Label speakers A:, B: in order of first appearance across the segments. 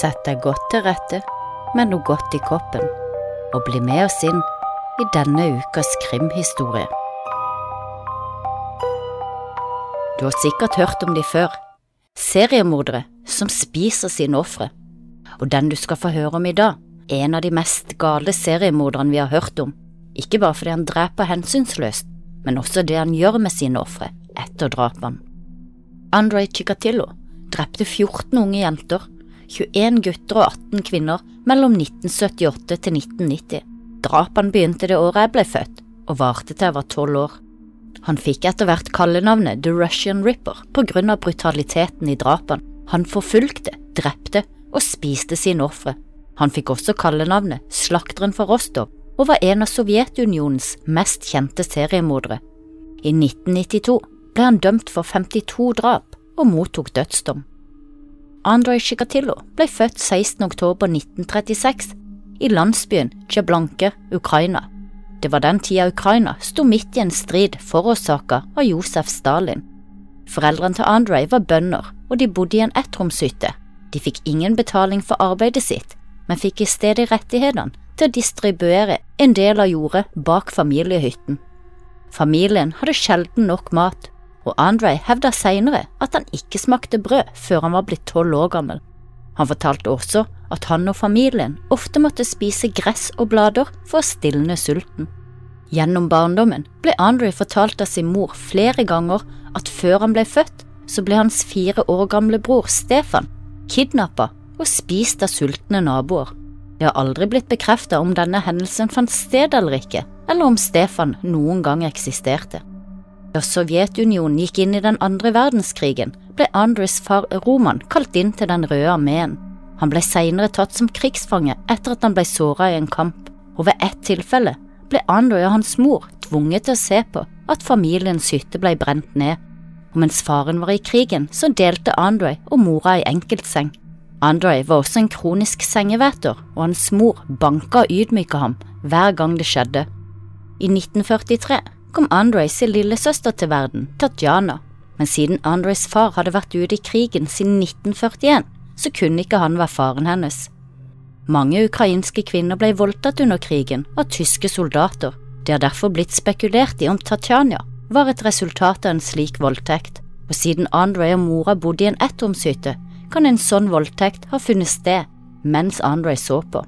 A: Sett deg godt til rette med noe godt i koppen, og bli med oss inn i denne ukas krimhistorie. Du har sikkert hørt om de før, seriemordere som spiser sine ofre. Og den du skal få høre om i dag, er en av de mest gale seriemorderne vi har hørt om, ikke bare fordi han dreper hensynsløst, men også det han gjør med sine ofre etter drapene. Andrej Chikatilo drepte 14 unge jenter, 21 gutter og 18 kvinner mellom 1978 til 1990. Drapene begynte det året jeg ble født, og varte til jeg var tolv år. Han fikk etter hvert kallenavnet The Russian Ripper på grunn av brutaliteten i drapene. Han forfulgte, drepte og spiste sine ofre. Han fikk også kallenavnet Slakteren fra Rostov og var en av Sovjetunionens mest kjente seriemordere. I 1992 ble han dømt for 52 drap og mottok dødsdom. Andrej Chikatilo ble født 16. oktober 1936 i landsbyen Tsjablanke, Ukraina. Det var den tida Ukraina sto midt i en strid forårsaka av Josef Stalin. Foreldrene til Andrej var bønder, og de bodde i en ettromshytte. De fikk ingen betaling for arbeidet sitt, men fikk i stedet rettighetene til å distribuere en del av jordet bak familiehytten. Familien hadde sjelden nok mat, og Andre hevda senere at han ikke smakte brød før han var blitt tolv år gammel. Han fortalte også at han og familien ofte måtte spise gress og blader for å stilne sulten. Gjennom barndommen ble Andre fortalt av sin mor flere ganger at før han ble født, så ble hans fire år gamle bror Stefan kidnappa og spist av sultne naboer. Det har aldri blitt bekreftet om denne hendelsen fant sted eller ikke, eller om Stefan noen gang eksisterte. Da Sovjetunionen gikk inn i den andre verdenskrigen, ble Andres far Roman kalt inn til Den røde armeen. Han ble senere tatt som krigsfange etter at han ble såra i en kamp, og ved ett tilfelle ble Andrej og hans mor tvunget til å se på at familiens hytte ble brent ned, og mens faren var i krigen, så delte Andrej og mora i enkeltseng. Andrej var også en kronisk sengeveter, og hans mor banka og ydmyka ham hver gang det skjedde. I 1943 kom Andrejs lillesøster til verden, Tatjana, men siden Andrejs far hadde vært ute i krigen siden 1941, så kunne ikke han være faren hennes. Mange ukrainske kvinner ble voldtatt under krigen av tyske soldater. Det har derfor blitt spekulert i om Tatjana var et resultat av en slik voldtekt, og siden Andrej og mora bodde i en ettromshytte, kan en sånn voldtekt ha funnet sted mens Andrej så på.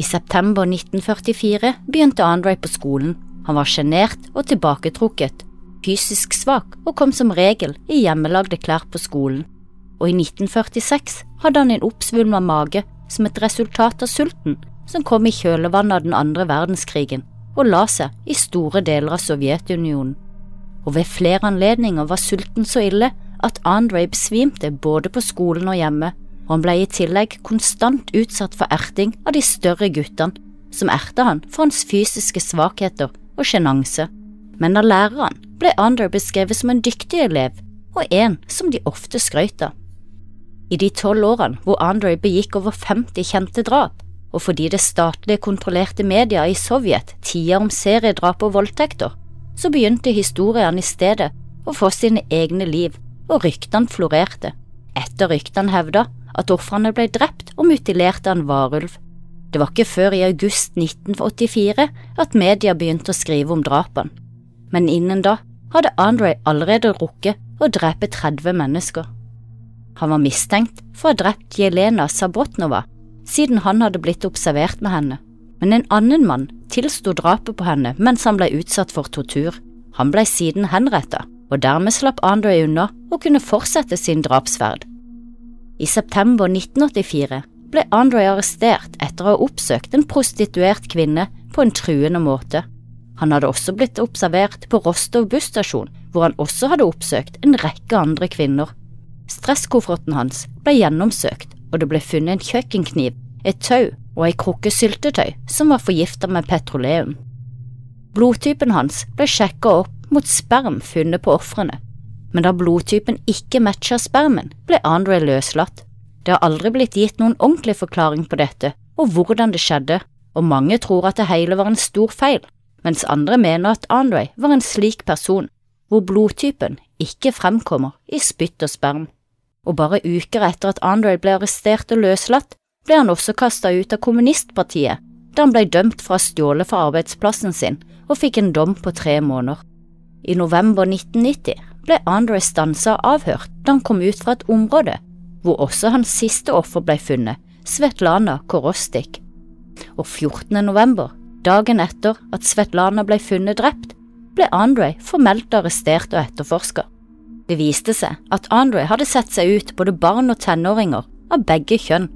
A: I september 1944 begynte Andrej på skolen. Han var sjenert og tilbaketrukket, fysisk svak og kom som regel i hjemmelagde klær på skolen. Og i 1946 hadde han en oppsvulma mage som et resultat av sulten som kom i kjølvannet av den andre verdenskrigen og la seg i store deler av Sovjetunionen. Og ved flere anledninger var sulten så ille at Andrej besvimte både på skolen og hjemme, og han ble i tillegg konstant utsatt for erting av de større guttene, som erta han for hans fysiske svakheter og sjenanse. Men av læreren ble Andrej beskrevet som en dyktig elev, og en som de ofte skrøt av. I de tolv årene hvor Andrej begikk over 50 kjente drap, og fordi det statlige kontrollerte media i Sovjet tier om seriedrap og voldtekter, så begynte historiene i stedet å få sine egne liv, og ryktene florerte. Etter ryktene hevda at ofrene ble drept og mutilert av en varulv. Det var ikke før i august 1984 at media begynte å skrive om drapene. Men innen da hadde Andre allerede rukket å drepe 30 mennesker. Han var mistenkt for å ha drept Jelena Sabrotnova, siden han hadde blitt observert med henne. Men en annen mann tilsto drapet på henne mens han ble utsatt for tortur. Han ble siden henrettet, og dermed slapp Andre unna og kunne fortsette sin drapsferd. I september 1984 ble Andre arrestert etter å ha oppsøkt en prostituert kvinne på en truende måte. Han hadde også blitt observert på Rostov busstasjon, hvor han også hadde oppsøkt en rekke andre kvinner. Stresskofferten hans ble gjennomsøkt, og det ble funnet en kjøkkenkniv, et tau og ei krukke syltetøy som var forgifta med petroleum. Blodtypen hans ble sjekka opp mot sperm funnet på ofrene, men da blodtypen ikke matcha spermen, ble Andre løslatt. Det har aldri blitt gitt noen ordentlig forklaring på dette og hvordan det skjedde, og mange tror at det hele var en stor feil, mens andre mener at Andre var en slik person hvor blodtypen ikke fremkommer i spytt og sperm. og bare uker etter at Andre ble arrestert og løslatt, ble han også kasta ut av kommunistpartiet, da han ble dømt for å ha stjålet fra arbeidsplassen sin og fikk en dom på tre måneder. I november 1990 ble Andre stansa og avhørt da han kom ut fra et område hvor også hans siste offer ble funnet, Svetlana Korostik. Og 14. november, dagen etter at Svetlana ble funnet drept, ble Andre formelt arrestert og etterforska. Det viste seg at Andre hadde sett seg ut både barn og tenåringer av begge kjønn,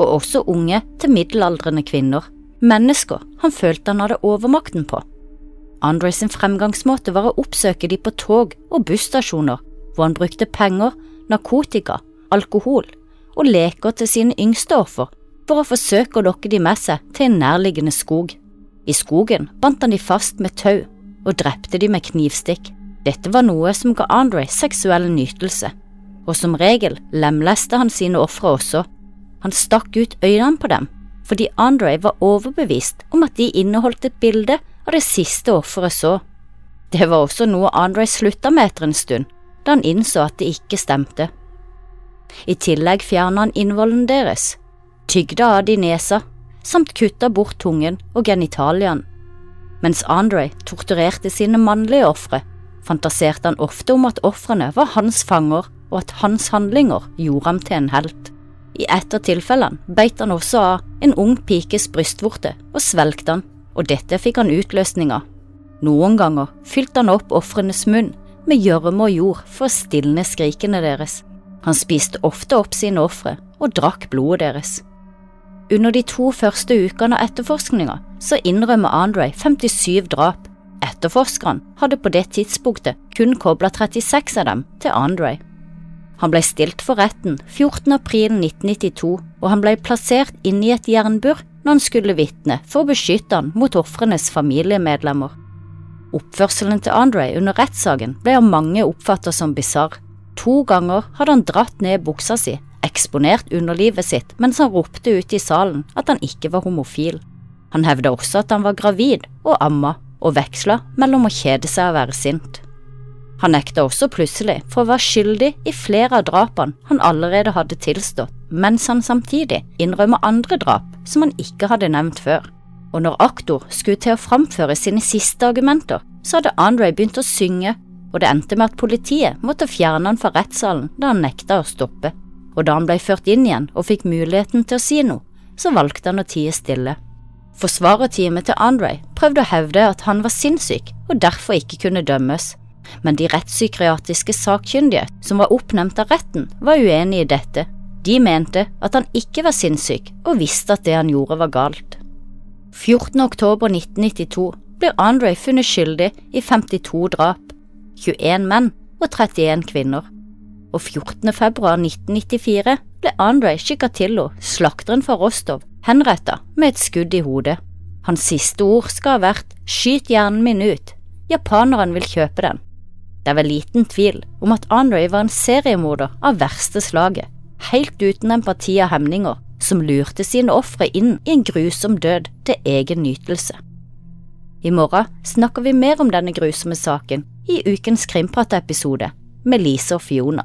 A: og også unge til middelaldrende kvinner, mennesker han følte han hadde overmakten på. Andre sin fremgangsmåte var å oppsøke de på tog og busstasjoner, hvor han brukte penger, narkotika, alkohol og leker til sine yngste offer for å forsøke å lokke de med seg til en nærliggende skog. I skogen bandt han de fast med tau og drepte de med knivstikk. Dette var noe som ga Andre seksuell nytelse, og som regel lemleste han sine ofre også. Han stakk ut øynene på dem, fordi Andre var overbevist om at de inneholdt et bilde av det siste offeret så. Det var også noe Andre slutta med etter en stund, da han innså at det ikke stemte. I tillegg fjerna han innvollen deres, tygde av de nesa, samt kutta bort tungen og genitaliene. Mens Andre torturerte sine mannlige ofre, fantaserte han ofte om at ofrene var hans fanger og at hans handlinger gjorde ham til en helt. I et av tilfellene beit han også av en ung pikes brystvorte og svelgte han, og dette fikk han utløsning av. Noen ganger fylte han opp ofrenes munn med gjørme og jord for å stilne skrikene deres. Han spiste ofte opp sine ofre og drakk blodet deres. Under de to første ukene av etterforskninga så innrømmer Andre 57 drap. Etterforskeren hadde på det tidspunktet kun kobla 36 av dem til Andre. Han ble stilt for retten 14. april 1992, og han ble plassert inne i et jernbur når han skulle vitne for å beskytte han mot ofrenes familiemedlemmer. Oppførselen til Andre under rettssaken ble av mange oppfattet som bisarr. To ganger hadde han dratt ned buksa si eksponert underlivet sitt mens han ropte ut i salen at han ikke var homofil. Han hevda også at han var gravid og amma, og veksla mellom å kjede seg og være sint. Han nekta også plutselig for å være skyldig i flere av drapene han allerede hadde tilstått, mens han samtidig innrømmer andre drap som han ikke hadde nevnt før. Og når aktor skulle til å framføre sine siste argumenter, så hadde Andre begynt å synge, og det endte med at politiet måtte fjerne han fra rettssalen da han nekta å stoppe og da han ble ført inn igjen og fikk muligheten til å si noe, så valgte han å tie stille. Forsvarerteamet til Andre prøvde å hevde at han var sinnssyk og derfor ikke kunne dømmes, men de rettspsykiatriske sakkyndige som var oppnevnt av retten, var uenig i dette. De mente at han ikke var sinnssyk og visste at det han gjorde var galt. 14. oktober 1992 blir Andre funnet skyldig i 52 drap, 21 menn og 31 kvinner og 14. februar 1994 ble Andrej Chikatilo, slakteren fra Rostov, henretta med et skudd i hodet. Hans siste ord skal ha vært skyt hjernen min ut, japaneren vil kjøpe den. Det er vel liten tvil om at Andrej var en seriemorder av verste slaget, helt uten empati og hemninger, som lurte sine ofre inn i en grusom død til egen nytelse. I morgen snakker vi mer om denne grusomme saken i ukens Krimprat-episode med Lise og Fiona.